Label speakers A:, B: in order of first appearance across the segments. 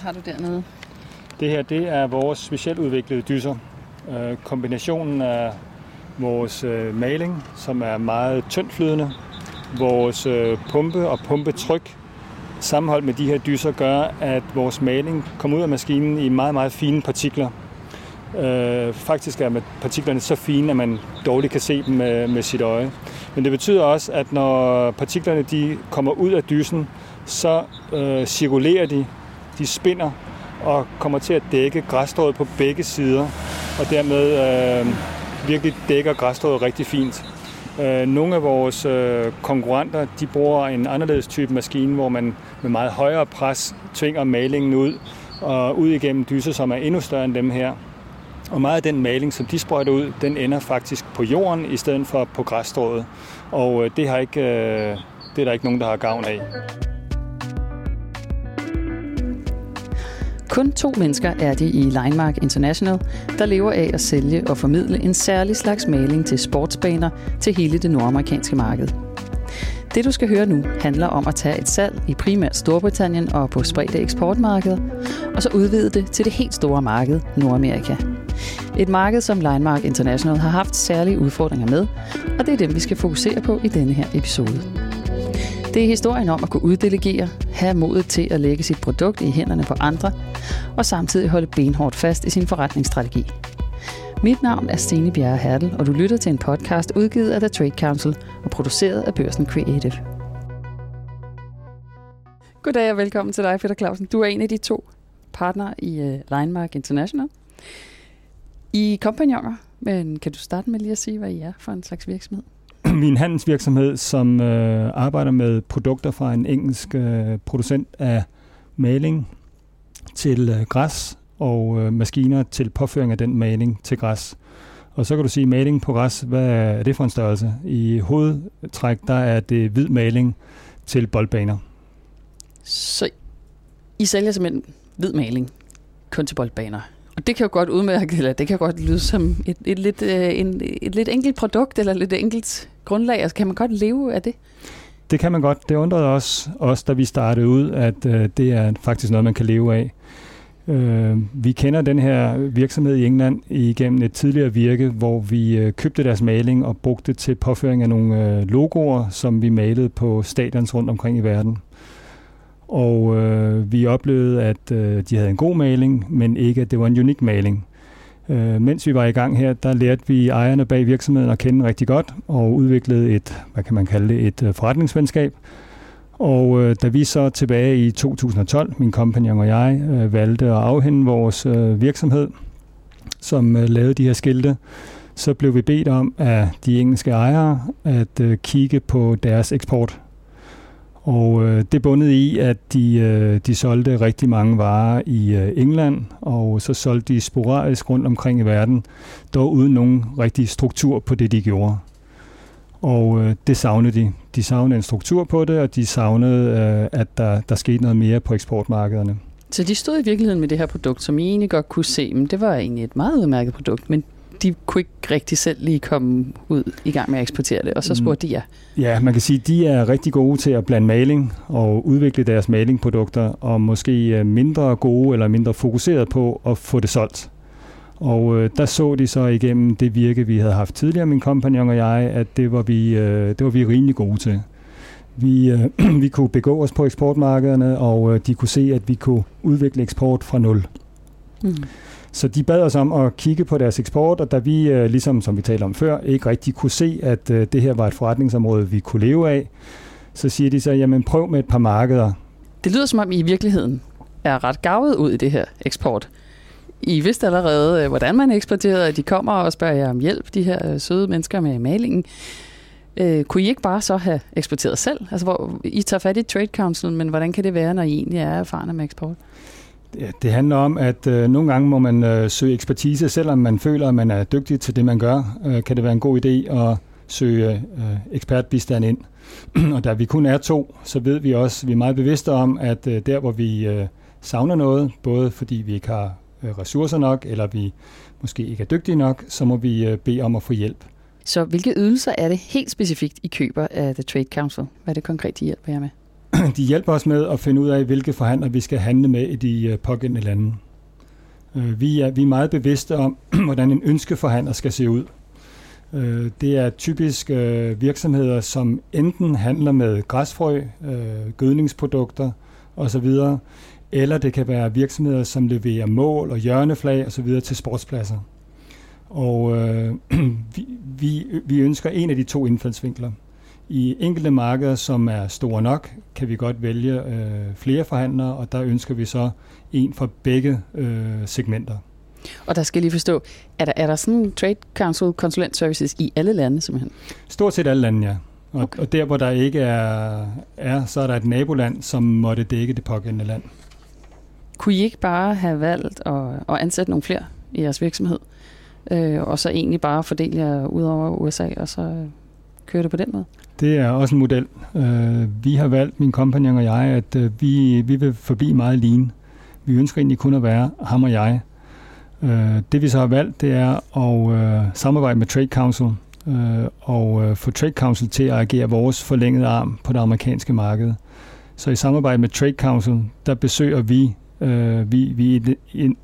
A: har du dernede?
B: Det her det er vores specielt udviklede dyser. Øh, kombinationen af vores øh, maling, som er meget tyndflydende, vores øh, pumpe og pumpetryk, sammenholdt med de her dyser, gør, at vores maling kommer ud af maskinen i meget, meget fine partikler. Øh, faktisk er partiklerne så fine, at man dårligt kan se dem med, med sit øje. Men det betyder også, at når partiklerne de kommer ud af dysen, så øh, cirkulerer de, de spinder og kommer til at dække græsstrået på begge sider, og dermed øh, virkelig dækker græsstrået rigtig fint. Øh, nogle af vores øh, konkurrenter de bruger en anderledes type maskine, hvor man med meget højere pres tvinger malingen ud og ud igennem dyser, som er endnu større end dem her. Og meget af den maling, som de sprøjter ud, den ender faktisk på jorden i stedet for på græsstrået. Og øh, det, har ikke, øh, det er der ikke nogen, der har gavn af.
A: Kun to mennesker er det i Linemark International, der lever af at sælge og formidle en særlig slags maling til sportsbaner til hele det nordamerikanske marked. Det du skal høre nu handler om at tage et salg i primært Storbritannien og på spredte eksportmarkeder, og så udvide det til det helt store marked, Nordamerika. Et marked, som Linemark International har haft særlige udfordringer med, og det er dem, vi skal fokusere på i denne her episode. Det er historien om at kunne uddelegere, have modet til at lægge sit produkt i hænderne på andre, og samtidig holde benhårdt fast i sin forretningsstrategi. Mit navn er Stine Bjerre Hertel, og du lytter til en podcast udgivet af The Trade Council og produceret af Børsen Creative. Goddag og velkommen til dig, Peter Clausen. Du er en af de to partnere i uh, Linemark International. I kompagnoner, men kan du starte med lige at sige, hvad I er for en slags virksomhed?
B: min handelsvirksomhed, som øh, arbejder med produkter fra en engelsk øh, producent af maling til øh, græs og øh, maskiner til påføring af den maling til græs. Og så kan du sige, maling på græs, hvad er det for en størrelse? I hovedtræk, der er det hvid maling til boldbaner.
A: Så I sælger simpelthen hvid maling kun til boldbaner? Og det kan jo godt udmærke, eller det kan godt lyde som et, et, lidt, øh, en, et lidt enkelt produkt, eller lidt enkelt grundlag. Altså, kan man godt leve af det?
B: Det kan man godt. Det undrede os, også da vi startede ud, at øh, det er faktisk noget, man kan leve af. Øh, vi kender den her virksomhed i England igennem et tidligere virke, hvor vi øh, købte deres maling og brugte det til påføring af nogle øh, logoer, som vi malede på stadions rundt omkring i verden. Og øh, vi oplevede, at øh, de havde en god maling, men ikke, at det var en unik maling. Øh, mens vi var i gang her, der lærte vi ejerne bag virksomheden at kende rigtig godt, og udviklede et, hvad kan man kalde det, et øh, forretningsvenskab. Og øh, da vi så tilbage i 2012, min kompagnon og jeg, øh, valgte at afhænde vores øh, virksomhed, som øh, lavede de her skilte, så blev vi bedt om af de engelske ejere at øh, kigge på deres eksport og øh, det bundet i, at de, øh, de solgte rigtig mange varer i øh, England, og så solgte de sporadisk rundt omkring i verden, dog uden nogen rigtig struktur på det, de gjorde. Og øh, det savnede de. De savnede en struktur på det, og de savnede, øh, at der, der skete noget mere på eksportmarkederne.
A: Så de stod i virkeligheden med det her produkt, som I egentlig godt kunne se, men det var egentlig et meget udmærket produkt, men de kunne ikke rigtig selv lige komme ud i gang med at eksportere det, og så mm. spurgte de jer.
B: Ja, man kan sige, at de er rigtig gode til at blande maling og udvikle deres malingprodukter, og måske mindre gode eller mindre fokuseret på at få det solgt. Og øh, der så de så igennem det virke, vi havde haft tidligere, min kompagnon og jeg, at det var vi, øh, det var vi rimelig gode til. Vi, øh, vi kunne begå os på eksportmarkederne, og øh, de kunne se, at vi kunne udvikle eksport fra nul. Mm. Så de bad os om at kigge på deres eksport, og da vi, øh, ligesom som vi talte om før, ikke rigtig kunne se, at øh, det her var et forretningsområde, vi kunne leve af, så siger de så, jamen prøv med et par markeder.
A: Det lyder som om I i virkeligheden er ret gavet ud i det her eksport. I vidste allerede, øh, hvordan man eksporterede, at de kommer og spørger jer om hjælp, de her øh, søde mennesker med malingen. Øh, kunne I ikke bare så have eksporteret selv? Altså, hvor I tager fat i Trade Council, men hvordan kan det være, når I egentlig er erfarne med eksport?
B: Det handler om, at øh, nogle gange må man øh, søge ekspertise, selvom man føler, at man er dygtig til det, man gør. Øh, kan det være en god idé at søge øh, ekspertbistand ind. og da vi kun er to, så ved vi også, vi er meget bevidste om, at øh, der, hvor vi øh, savner noget, både fordi vi ikke har øh, ressourcer nok, eller vi måske ikke er dygtige nok, så må vi øh, bede om at få hjælp.
A: Så hvilke ydelser er det helt specifikt, I køber af The Trade Council? Hvad er det konkret, de hjælper jer med?
B: de hjælper os med at finde ud af, hvilke forhandlere vi skal handle med i de øh, pågældende lande. Øh, vi er, vi er meget bevidste om, hvordan en ønskeforhandler skal se ud. Øh, det er typisk virksomheder, som enten handler med græsfrø, gødningsprodukter osv., eller det kan være virksomheder, som leverer mål og hjørneflag osv. til sportspladser. Og øh, vi, vi, vi ønsker en af de to indfaldsvinkler. I enkelte markeder, som er store nok, kan vi godt vælge øh, flere forhandlere, og der ønsker vi så en for begge øh, segmenter.
A: Og der skal lige forstå, er der, er der sådan Trade Council Consulent Services i alle lande simpelthen?
B: Stort set alle lande, ja. Og, okay. og der, hvor der ikke er, er, så er der et naboland, som måtte dække det pågældende land.
A: Kunne I ikke bare have valgt at, at ansætte nogle flere i jeres virksomhed, øh, og så egentlig bare fordele jer ud over USA, og så køre det på den måde?
B: Det er også en model. Uh, vi har valgt, min kompagnon og jeg, at øh, vi, vi vil forbi meget lean. Vi ønsker egentlig kun at være ham og jeg. Uh, det vi så har valgt, det er at samarbejde med Trade Council uh, og få Trade Council til at agere vores forlængede arm på det amerikanske marked. Så i samarbejde med Trade Council, der besøger vi vi, vi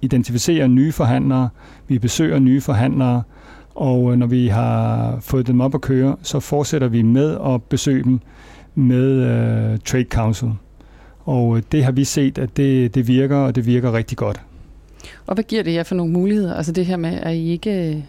B: identificerer nye forhandlere, vi besøger nye forhandlere, og øh, når vi har fået dem op at køre, så fortsætter vi med at besøge dem med uh, Trade Council. Og øh, det har vi set, at det, det virker, og det virker rigtig godt.
A: Og hvad giver det jer for nogle muligheder? Altså det her med, at I ikke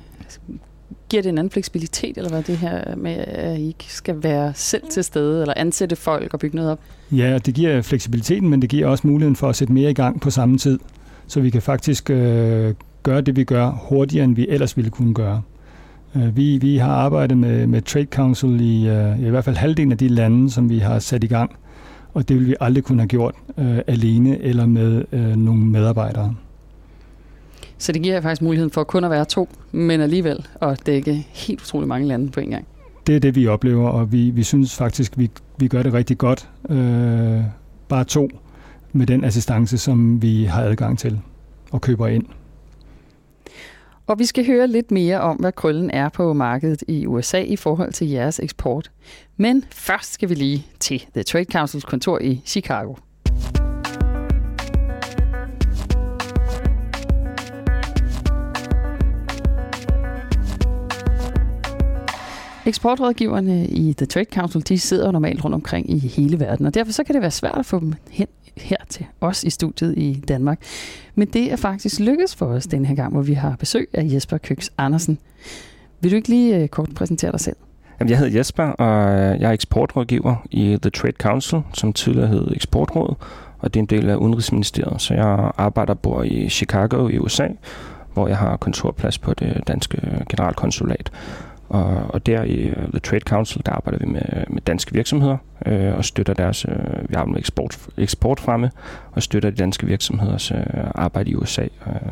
A: giver det en anden fleksibilitet, eller hvad det her med, at I ikke skal være selv til stede, eller ansætte folk og bygge noget op?
B: Ja, det giver fleksibiliteten, men det giver også muligheden for at sætte mere i gang på samme tid. Så vi kan faktisk øh, gøre det, vi gør, hurtigere, end vi ellers ville kunne gøre. Øh, vi, vi har arbejdet med, med Trade Council i, uh, i hvert fald halvdelen af de lande, som vi har sat i gang, og det ville vi aldrig kunne have gjort uh, alene eller med uh, nogle medarbejdere.
A: Så det giver faktisk muligheden for kun at være to, men alligevel at dække helt utrolig mange lande på en gang.
B: Det er det, vi oplever, og vi, vi synes faktisk, vi, vi gør det rigtig godt. Uh, bare to med den assistance, som vi har adgang til og køber ind.
A: Og vi skal høre lidt mere om, hvad krøllen er på markedet i USA i forhold til jeres eksport. Men først skal vi lige til The Trade Councils kontor i Chicago. Eksportrådgiverne i The Trade Council, de sidder normalt rundt omkring i hele verden, og derfor så kan det være svært at få dem hen her til os i studiet i Danmark. Men det er faktisk lykkedes for os den her gang, hvor vi har besøg af Jesper Køks Andersen. Vil du ikke lige øh, kort præsentere dig selv?
C: Jamen, jeg hedder Jesper, og øh, jeg er eksportrådgiver i The Trade Council, som tidligere hed Eksportrådet, og det er en del af Udenrigsministeriet. Så jeg arbejder og bor i Chicago i USA, hvor jeg har kontorplads på det danske generalkonsulat. Og, og der i uh, The Trade Council, der arbejder vi med, med danske virksomheder øh, og støtter deres, øh, vi arbejder med eksport, eksport fremme og støtter de danske virksomheders øh, arbejde i USA øh,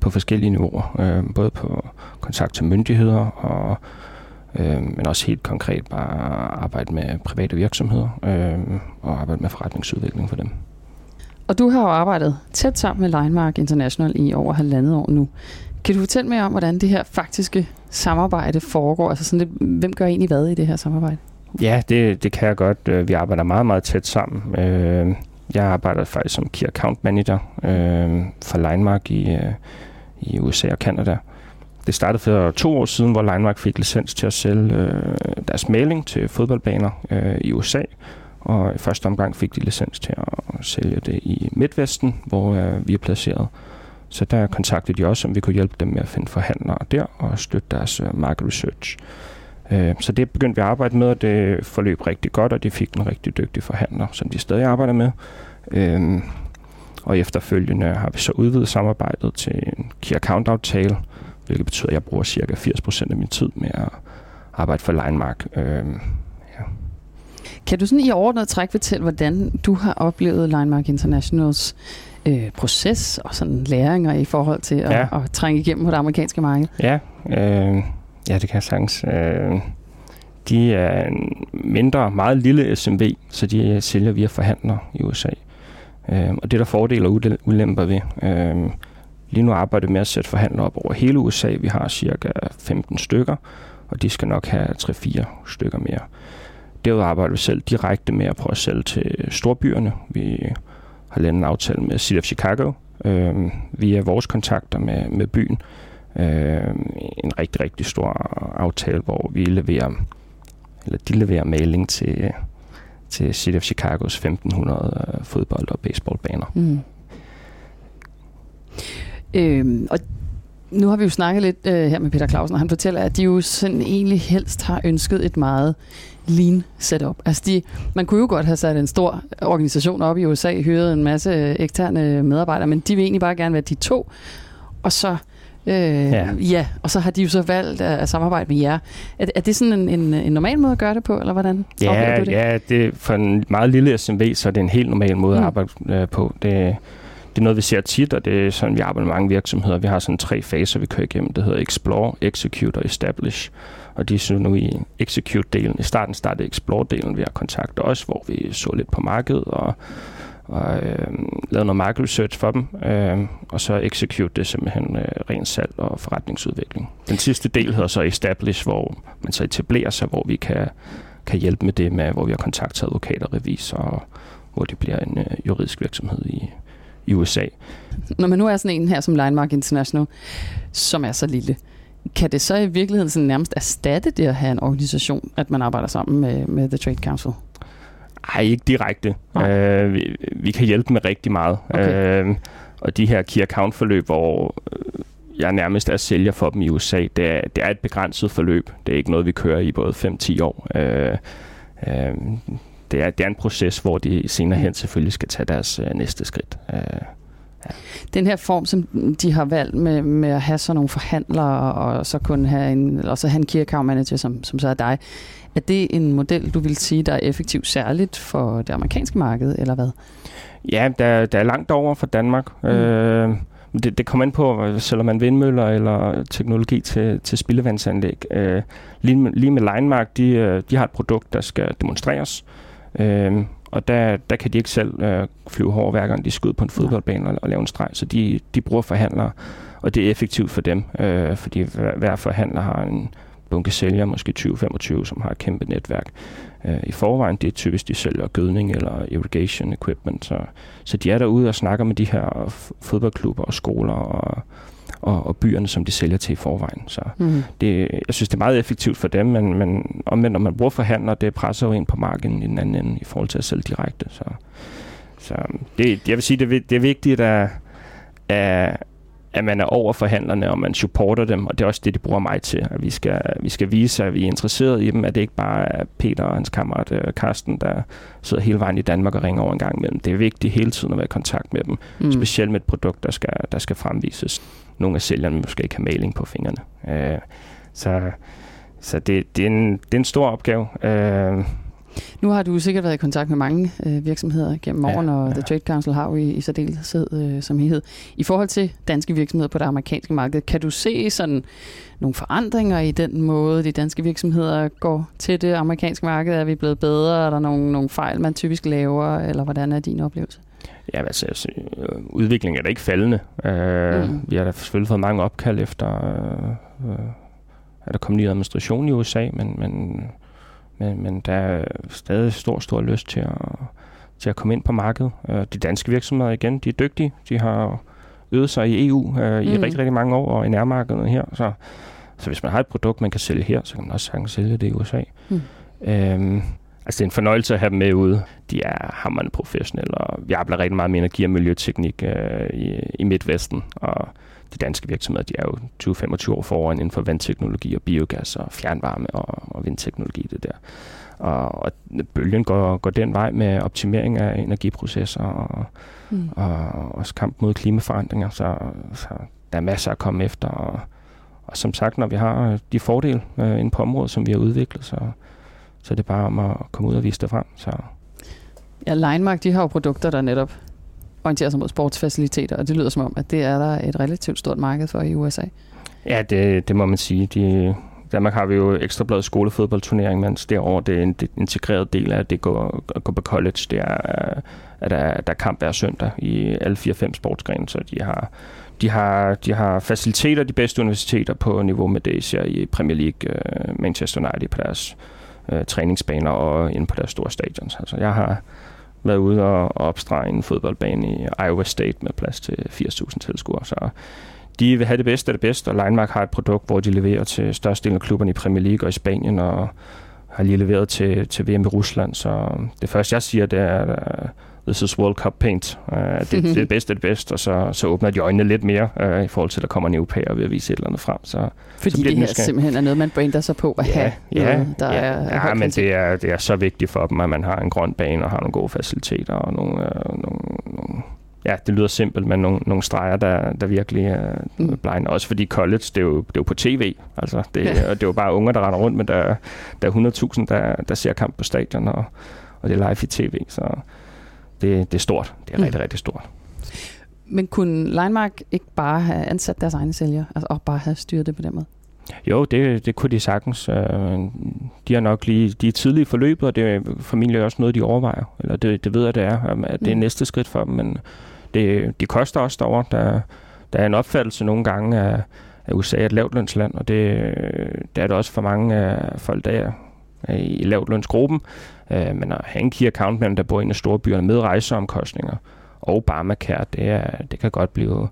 C: på forskellige niveauer. Øh, både på kontakt til myndigheder og øh, men også helt konkret bare arbejde med private virksomheder øh, og arbejde med forretningsudvikling for dem.
A: Og du har jo arbejdet tæt sammen med Linemark International i over halvandet år nu. Kan du fortælle mere om, hvordan det her faktiske samarbejde foregår? Altså sådan lidt, hvem gør egentlig hvad i det her samarbejde?
C: Ja, det, det kan jeg godt. Øh, vi arbejder meget, meget tæt sammen. Øh, jeg arbejder faktisk som Key Account Manager øh, for Linemark i, i USA og Canada. Det startede for to år siden, hvor Linemark fik licens til at sælge deres mailing til fodboldbaner i USA. Og i første omgang fik de licens til at sælge det i Midtvesten, hvor vi er placeret. Så der kontaktede de også, om vi kunne hjælpe dem med at finde forhandlere der og støtte deres øh, market research. Øh, så det begyndte vi at arbejde med, og det forløb rigtig godt, og de fik en rigtig dygtig forhandler, som de stadig arbejder med. Øh, og efterfølgende har vi så udvidet samarbejdet til en key account aftale, hvilket betyder, at jeg bruger cirka 80% af min tid med at arbejde for Linemark. Ja.
A: Kan du sådan i overordnet træk fortælle, hvordan du har oplevet Linemark Internationals øh, proces og sådan læringer i forhold til at, ja. at, at trænge igennem på det amerikanske marked?
C: Ja, øh, ja det kan jeg sagtens. Øh, de er en mindre, meget lille SMV, så de sælger via forhandlere i USA. Øh, og det er der fordele og ulemper ved. Øh, lige nu arbejder vi med at sætte forhandlere op over hele USA. Vi har cirka 15 stykker, og de skal nok have 3-4 stykker mere. Derudover arbejder vi selv direkte med at prøve at sælge til storbyerne. Vi har landet en aftale med City of Chicago øh, via vores kontakter med, med byen. Øh, en rigtig, rigtig stor aftale, hvor vi leverer, eller de leverer mailing til, til City of Chicagos 1500 øh, fodbold- og baseballbaner. Mm.
A: Øhm, og nu har vi jo snakket lidt øh, her med Peter Clausen, og han fortæller, at de jo sådan egentlig helst har ønsket et meget lean setup. Altså de, man kunne jo godt have sat en stor organisation op i USA, hyret en masse øh, eksterne medarbejdere, men de vil egentlig bare gerne være de to, og så Øh, ja. ja, og så har de jo så valgt at, at samarbejde med jer. Er, er det sådan en, en, en normal måde at gøre det på, eller hvordan
C: ja,
A: du det?
C: Ja, det, for en meget lille SMV, så er det en helt normal måde mm. at arbejde øh, på. Det, det er noget, vi ser tit, og det er sådan, vi arbejder med mange virksomheder. Vi har sådan tre faser, vi kører igennem. Det hedder Explore, Execute og Establish. Og de så nu i Execute-delen. I starten startede Explore-delen ved at kontakte os, hvor vi så lidt på markedet og, og øh, lavede noget market research for dem. Øh, og så Execute det simpelthen øh, ren salg og forretningsudvikling. Den sidste del hedder så Establish, hvor man så etablerer sig, hvor vi kan, kan hjælpe med det med, hvor vi har kontaktet advokater, revisorer, hvor det bliver en øh, juridisk virksomhed i, i USA.
A: Når man nu er sådan en her som Linemark International, som er så lille, kan det så i virkeligheden sådan nærmest erstatte det at have en organisation, at man arbejder sammen med, med The Trade Council?
C: Nej, ikke direkte. Uh, vi, vi kan hjælpe med rigtig meget. Okay. Uh, og de her key account forløb, hvor øh, jeg nærmest er sælger for dem i USA, det er, det er et begrænset forløb. Det er ikke noget, vi kører i både 5-10 år. Uh, uh, det er, det er en proces, hvor de senere hen selvfølgelig skal tage deres uh, næste skridt.
A: Ja. Den her form, som de har valgt med, med at have sådan nogle forhandlere, og så kun have en, og så have en key account manager, som, som så er dig, er det en model, du vil sige, der er effektiv særligt for det amerikanske marked, eller hvad?
C: Ja, der, der er langt over for Danmark. Mm. Øh, det, det kommer ind på, sælger man vindmøller eller teknologi til, til spildevandsanlæg. Øh, lige, med, lige med Linemark, de, øh, de har et produkt, der skal demonstreres. Øh, og der, der kan de ikke selv øh, flyve hårdt hver gang de skal ud på en fodboldbane og, og lave en streg. Så de, de bruger forhandlere, og det er effektivt for dem, øh, fordi hver, hver forhandler har en bunke sælger, måske 20-25, som har et kæmpe netværk. Øh, I forvejen, det er typisk, de sælger gødning eller irrigation equipment. Så, så de er derude og snakker med de her fodboldklubber og skoler og, og, og byerne, som de sælger til i forvejen. Så mm. det, jeg synes, det er meget effektivt for dem, men, men omvendt, når man bruger forhandler, det presser jo ind på markedet i den anden ende i forhold til at sælge direkte. Så, så det, jeg vil sige, det, det er vigtigt, at, at, at man er over forhandlerne, og man supporter dem, og det er også det, de bruger mig til. At vi skal, vi skal vise, at vi er interesseret i dem, at det ikke bare er Peter og hans kammerat uh, Karsten, der sidder hele vejen i Danmark og ringer over en gang imellem. Det er vigtigt hele tiden at være i kontakt med dem, mm. specielt med et produkt, der skal, der skal fremvises. Nogle af sælgerne måske ikke har maling på fingrene. Uh, så så det, det, er en, det er en stor opgave. Uh,
A: nu har du sikkert været i kontakt med mange øh, virksomheder gennem årene, ja, og ja. The Trade Council har jo i, i særdeleshed øh, som helhed. I forhold til danske virksomheder på det amerikanske marked, kan du se sådan nogle forandringer i den måde, de danske virksomheder går til det amerikanske marked? Er vi blevet bedre? Er der nogle, nogle fejl, man typisk laver? Eller hvordan er din oplevelse?
C: Ja, altså, altså udviklingen er da ikke faldende. Uh, mm. Vi har da selvfølgelig fået mange opkald efter, uh, uh, at der kom ny administration i USA, men, men men, men der er stadig stor, stor lyst til at, til at komme ind på markedet. Øh, de danske virksomheder igen, de er dygtige. De har øvet sig i EU øh, i mm. rigtig, rigtig mange år, og i nærmarkedet her. Så, så hvis man har et produkt, man kan sælge her, så kan man også sagtens sælge det i USA. Mm. Øhm, altså det er en fornøjelse at have dem med ude. De er hammerende professionelle, og vi arbejder rigtig meget med energi- og miljøteknik øh, i, i Midtvesten, og de danske virksomheder, de er jo 20-25 år foran inden for vandteknologi og biogas og fjernvarme og, og vindteknologi, det der. Og, og bølgen går, går den vej med optimering af energiprocesser og, mm. og også kamp mod klimaforandringer, så, så der er masser at komme efter. Og, og som sagt, når vi har de fordele øh, inde på området, som vi har udviklet, så, så er det bare om at komme ud og vise det frem. Så.
A: Ja, Linemark, de har jo produkter, der netop orienterer sig mod sportsfaciliteter, og det lyder som om, at det er der et relativt stort marked for i USA.
C: Ja, det, det må man sige. De, Danmark har vi jo ekstrabladet skolefodboldturnering, mens derovre det er en integreret del af, det går, går på college. Det er, at der, der er kamp hver søndag i alle 4-5 sportsgrene, så de har, de har, de har faciliteter, de bedste universiteter på niveau med det, i Premier League, uh, Manchester United på deres øh, træningsbaner og inde på deres store stadions. Altså, jeg har været ude og, og opstrege en fodboldbane i Iowa State med plads til 80.000 tilskuere. Så de vil have det bedste af det bedste, og Linemark har et produkt, hvor de leverer til størstedelen af klubberne i Premier League og i Spanien, og har lige leveret til, til VM i Rusland. Så det første, jeg siger, det er, at this is World Cup paint. Uh, det, det er det bedste af det bedste, og så, så åbner de øjnene lidt mere uh, i forhold til, at der kommer en europæer ved at vise et eller andet frem. Så,
A: Fordi
C: så
A: det her simpelthen er noget, man brander sig på at
C: ja,
A: have
C: ja,
A: noget, der
C: ja,
A: er
C: ja, men det er, det er så vigtigt for dem, at man har en grøn bane og har nogle gode faciliteter og nogle, uh, nogle, nogle ja, det lyder simpelt, men nogle, nogle streger, der, der virkelig er mm. blind. Også fordi college, det er jo, det er jo på tv. Altså, det, ja. det er jo bare unger, der render rundt, men der, der er 100.000, der, der ser kamp på stadion, og, og det er live i tv. Så det, det er stort. Det er mm. rigtig, rigtig stort.
A: Men kunne Linemark ikke bare have ansat deres egne sælgere, altså, og bare have styret det på den måde?
C: Jo, det, det kunne de sagtens. Øh, de er nok lige de er tidlige forløbet, og det er formentlig også noget, de overvejer. Eller det, det ved jeg, det er, at det er mm. næste skridt for dem. Men det, de koster også derovre. Der, der er en opfattelse nogle gange af, at USA er et lavtlønsland, og det, det er det også for mange af folk, der er i lavtlønsgruppen. Øh, men at have en key account manager, der bor i en af store byer med rejseomkostninger og Obamacare, det, er, det kan godt blive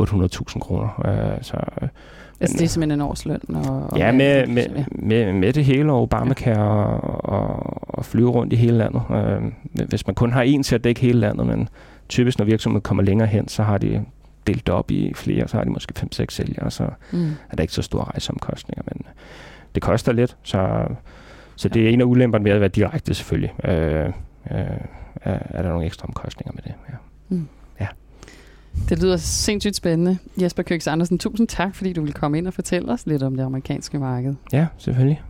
C: 800.000 kroner. Øh, så,
A: Altså det er simpelthen en årsløn? Og,
C: og ja, med, med, med, med det hele, og Obamacare ja. og, og, og flyve rundt i hele landet. Øh, hvis man kun har en til at dække hele landet, men typisk når virksomheden kommer længere hen, så har de delt op i flere, så har de måske 5-6 sælgere, så mm. er der ikke så store rejseomkostninger, men det koster lidt, så, så ja. det er en af ulemperne ved at være direkte selvfølgelig. Øh, øh, er, er der nogle ekstra omkostninger med det. Ja. Mm.
A: Det lyder sindssygt spændende. Jesper Køks Andersen, tusind tak, fordi du vil komme ind og fortælle os lidt om det amerikanske marked.
C: Ja, selvfølgelig.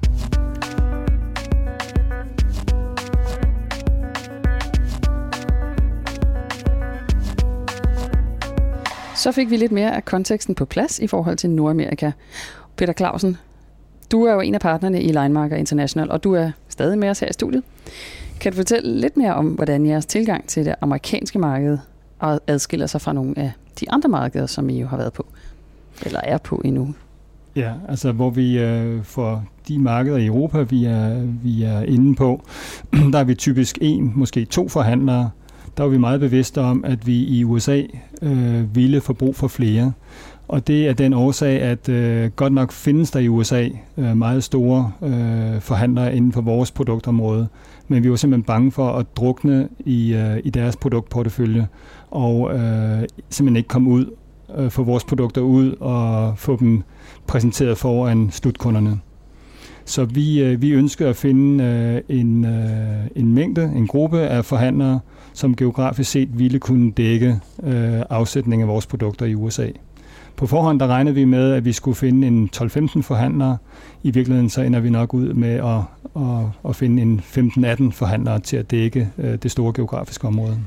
A: Så fik vi lidt mere af konteksten på plads i forhold til Nordamerika. Peter Clausen, du er jo en af partnerne i Linemarker International, og du er stadig med os her i studiet. Kan du fortælle lidt mere om, hvordan jeres tilgang til det amerikanske marked adskiller sig fra nogle af de andre markeder, som I jo har været på, eller er på endnu?
B: Ja, altså hvor vi øh, for de markeder i Europa, vi er, vi er inde på, der er vi typisk en, måske to forhandlere. Der er vi meget bevidste om, at vi i USA øh, ville få brug for flere. Og det er den årsag, at øh, godt nok findes der i USA øh, meget store øh, forhandlere inden for vores produktområde, men vi var simpelthen bange for at drukne i, øh, i deres produktportefølje og øh, simpelthen ikke komme ud, øh, få vores produkter ud og få dem præsenteret foran slutkunderne. Så vi, øh, vi ønsker at finde øh, en, øh, en mængde, en gruppe af forhandlere, som geografisk set ville kunne dække øh, afsætning af vores produkter i USA. På forhånd der regnede vi med, at vi skulle finde en 12-15 forhandlere. I virkeligheden så ender vi nok ud med at, at, at finde en 15-18 forhandlere til at dække øh, det store geografiske område.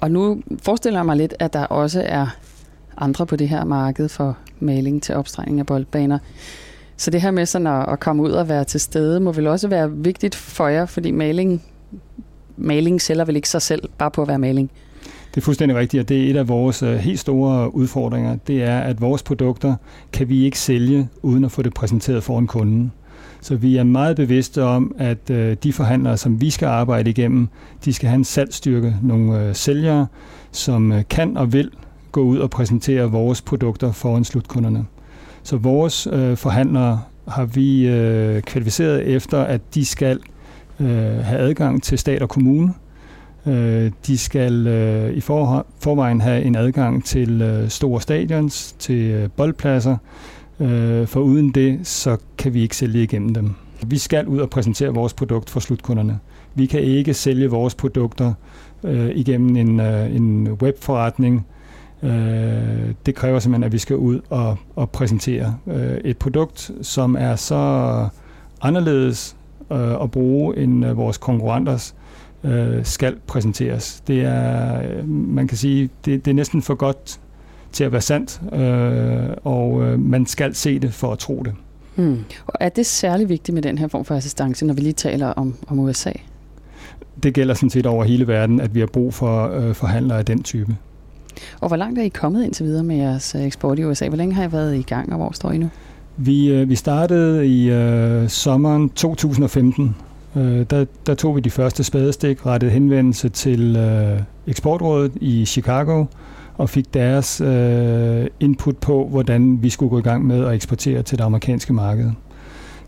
A: Og nu forestiller jeg mig lidt, at der også er andre på det her marked for maling til opstregning af boldbaner. Så det her med sådan at, at komme ud og være til stede, må vel også være vigtigt for jer, fordi maling, maling sælger vel ikke sig selv bare på at være maling?
B: Det er fuldstændig rigtigt, og det er et af vores øh, helt store udfordringer. Det er, at vores produkter kan vi ikke sælge, uden at få det præsenteret foran kunden. Så vi er meget bevidste om, at øh, de forhandlere, som vi skal arbejde igennem, de skal have en salgsstyrke, nogle øh, sælgere, som kan og vil gå ud og præsentere vores produkter foran slutkunderne. Så vores forhandlere har vi kvalificeret efter, at de skal have adgang til stat og kommune, Øh, de skal øh, i for, forvejen have en adgang til øh, store stadions, til øh, boldpladser, øh, for uden det, så kan vi ikke sælge igennem dem. Vi skal ud og præsentere vores produkt for slutkunderne. Vi kan ikke sælge vores produkter øh, igennem en, øh, en webforretning. Øh, det kræver simpelthen, at vi skal ud og, og præsentere øh, et produkt, som er så anderledes øh, at bruge end øh, vores konkurrenters, øh, skal præsenteres. Det er, øh, man kan sige, det, det er næsten for godt til at være sandt, øh, og øh, man skal se det for at tro det.
A: Hmm. Og er det særlig vigtigt med den her form for assistance, når vi lige taler om, om USA?
B: Det gælder sådan set over hele verden, at vi har brug for øh, forhandlere af den type.
A: Og hvor langt er I kommet indtil videre med jeres øh, eksport i USA? Hvor længe har I været i gang, og hvor står I nu?
B: Vi, øh, vi startede i øh, sommeren 2015. Øh, der, der tog vi de første spadestik, rettede henvendelse til øh, eksportrådet i Chicago og fik deres øh, input på, hvordan vi skulle gå i gang med at eksportere til det amerikanske marked.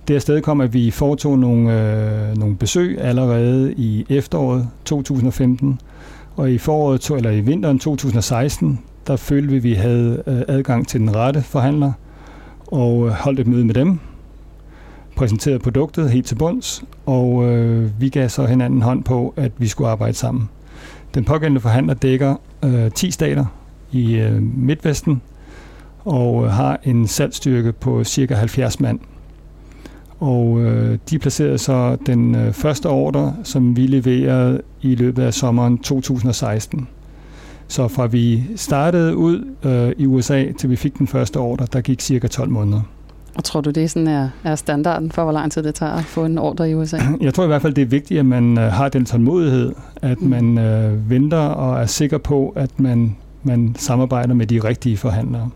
B: Det sted kom, at vi foretog nogle, øh, nogle besøg allerede i efteråret 2015, og i foråret, eller i vinteren 2016, der følte vi, at vi havde øh, adgang til den rette forhandler, og øh, holdt et møde med dem, præsenterede produktet helt til bunds, og øh, vi gav så hinanden hånd på, at vi skulle arbejde sammen. Den pågældende forhandler dækker øh, 10 stater i øh, Midtvesten, og øh, har en salgsstyrke på cirka 70 mand. Og øh, de placerede så den øh, første ordre, som vi leverede i løbet af sommeren 2016. Så fra vi startede ud øh, i USA, til vi fik den første ordre, der gik cirka 12 måneder.
A: Og tror du, det sådan er, er standarden for, hvor lang tid det tager at få en ordre i USA?
B: Jeg tror i hvert fald, det er vigtigt, at man øh, har den tålmodighed, at mm. man øh, venter og er sikker på, at man, man samarbejder med de rigtige forhandlere.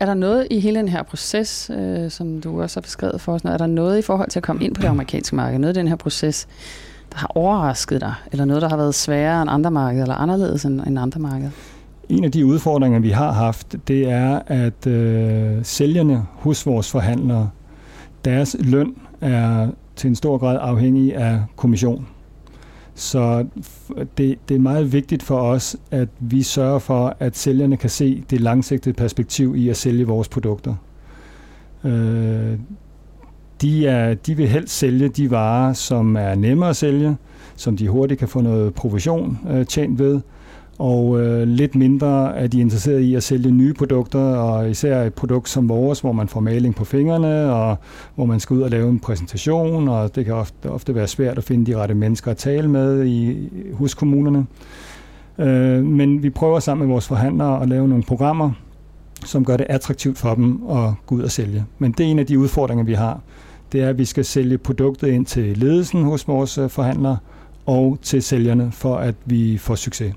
A: Er der noget i hele den her proces, øh, som du også har beskrevet for os, er der noget i forhold til at komme ind på det amerikanske marked, noget i den her proces, der har overrasket dig, eller noget, der har været sværere end andre markeder, eller anderledes end, end andre markeder?
B: En af de udfordringer, vi har haft, det er, at øh, sælgerne hos vores forhandlere, deres løn er til en stor grad afhængig af kommission. Så det, det er meget vigtigt for os, at vi sørger for, at sælgerne kan se det langsigtede perspektiv i at sælge vores produkter. Øh, de, er, de vil helst sælge de varer, som er nemmere at sælge, som de hurtigt kan få noget provision øh, tjent ved, og øh, lidt mindre er de interesseret i at sælge nye produkter, og især et produkt som vores, hvor man får maling på fingrene, og hvor man skal ud og lave en præsentation, og det kan ofte, ofte være svært at finde de rette mennesker at tale med i, hos kommunerne. Øh, men vi prøver sammen med vores forhandlere at lave nogle programmer, som gør det attraktivt for dem at gå ud og sælge. Men det er en af de udfordringer, vi har. Det er, at vi skal sælge produktet ind til ledelsen hos vores øh, forhandlere og til sælgerne, for at vi får succes.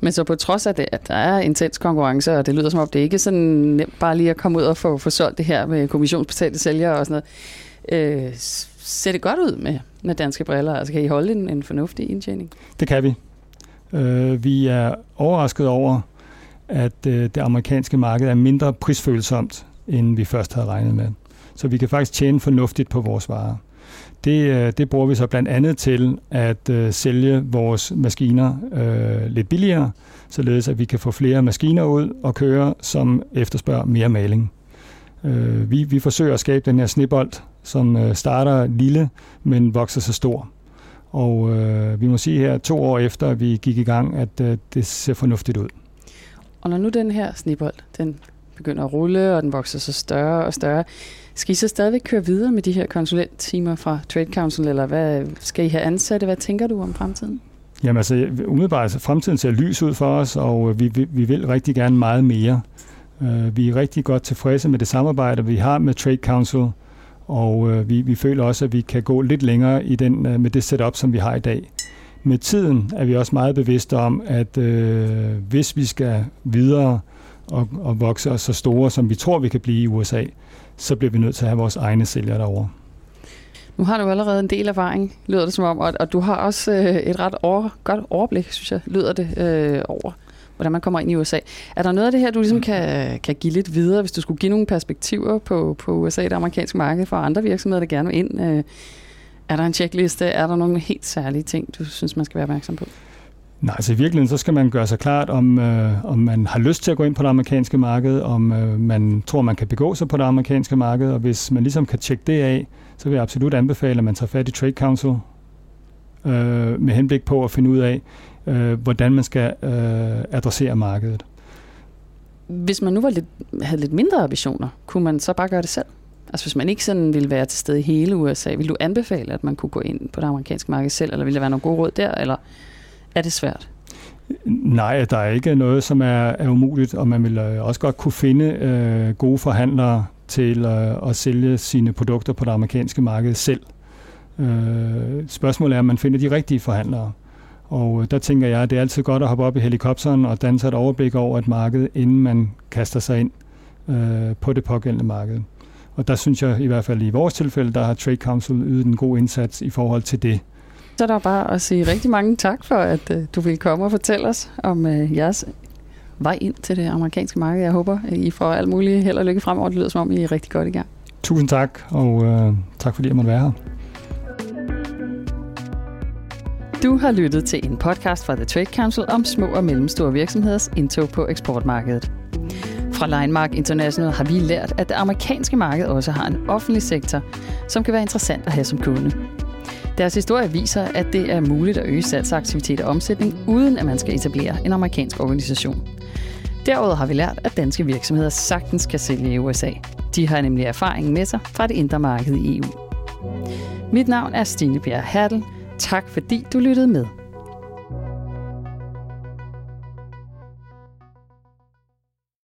A: Men så på trods af det, at der er intens konkurrence, og det lyder som om, det ikke er sådan nemt bare lige at komme ud og få, få solgt det her med kommissionsbetalte sælgere og sådan noget. Øh, ser det godt ud med, med danske briller? Altså kan I holde en, en fornuftig indtjening?
B: Det kan vi. Øh, vi er overrasket over, at øh, det amerikanske marked er mindre prisfølsomt, end vi først havde regnet med. Så vi kan faktisk tjene fornuftigt på vores varer. Det, øh, det bruger vi så blandt andet til at øh, sælge vores maskiner øh, lidt billigere, således at vi kan få flere maskiner ud og køre, som efterspørger mere maling. Øh, vi, vi forsøger at skabe den her snebold, som øh, starter lille, men vokser så stor. Og øh, vi må sige her to år efter, at vi gik i gang, at øh, det ser fornuftigt ud.
A: Og når nu den her snebold, den begynder at rulle, og den vokser så større og større, skal I så stadigvæk køre videre med de her konsulenttimer fra Trade Council, eller hvad skal I have ansatte? Hvad tænker du om fremtiden?
B: Jamen altså, umiddelbart, fremtiden ser lys ud for os, og øh, vi, vi, vi vil rigtig gerne meget mere. Uh, vi er rigtig godt tilfredse med det samarbejde, vi har med Trade Council, og uh, vi, vi føler også, at vi kan gå lidt længere i den, uh, med det setup, som vi har i dag. Med tiden er vi også meget bevidste om, at øh, hvis vi skal videre og, og vokse os så store, som vi tror, vi kan blive i USA, så bliver vi nødt til at have vores egne sælgere derovre.
A: Nu har du allerede en del erfaring, lyder det som om, og, og du har også øh, et ret over, godt overblik, synes jeg, lyder det øh, over, hvordan man kommer ind i USA. Er der noget af det her, du ligesom kan, kan give lidt videre, hvis du skulle give nogle perspektiver på, på USA, det amerikanske marked, for andre virksomheder, der gerne vil ind? Øh, er der en checkliste? Er der nogle helt særlige ting, du synes, man skal være opmærksom på?
B: Nej, altså i virkeligheden, så skal man gøre sig klart, om, øh, om man har lyst til at gå ind på det amerikanske marked, om øh, man tror, man kan begå sig på det amerikanske marked, og hvis man ligesom kan tjekke det af, så vil jeg absolut anbefale, at man tager fat i Trade Council øh, med henblik på at finde ud af, øh, hvordan man skal øh, adressere markedet.
A: Hvis man nu var lidt, havde lidt mindre ambitioner, kunne man så bare gøre det selv? Altså hvis man ikke sådan ville være til stede i hele USA, vil du anbefale, at man kunne gå ind på det amerikanske marked selv, eller ville der være nogle gode råd der, eller er det svært?
B: Nej, der er ikke noget, som er, er umuligt, og man vil øh, også godt kunne finde øh, gode forhandlere til øh, at sælge sine produkter på det amerikanske marked selv. Øh, spørgsmålet er, om man finder de rigtige forhandlere. Og øh, der tænker jeg, at det er altid godt at hoppe op i helikopteren og danse et overblik over et marked, inden man kaster sig ind øh, på det pågældende marked. Og der synes jeg i hvert fald i vores tilfælde, der har Trade Council ydet en god indsats i forhold til det.
A: Så er der bare at sige rigtig mange tak for, at øh, du vil komme og fortælle os om øh, jeres vej ind til det amerikanske marked. Jeg håber, I får alt muligt held og lykke fremover. Det lyder som om, I er rigtig godt i gang.
B: Tusind tak, og øh, tak fordi jeg måtte være her.
A: Du har lyttet til en podcast fra The Trade Council om små og mellemstore virksomheders indtog på eksportmarkedet. Fra Linemark International har vi lært, at det amerikanske marked også har en offentlig sektor, som kan være interessant at have som kunde. Deres historie viser, at det er muligt at øge salgsaktivitet og omsætning, uden at man skal etablere en amerikansk organisation. Derudover har vi lært, at danske virksomheder sagtens kan sælge i USA. De har nemlig erfaring med sig fra det indre marked i EU. Mit navn er Stine Bjerg Hertel. Tak fordi du lyttede med.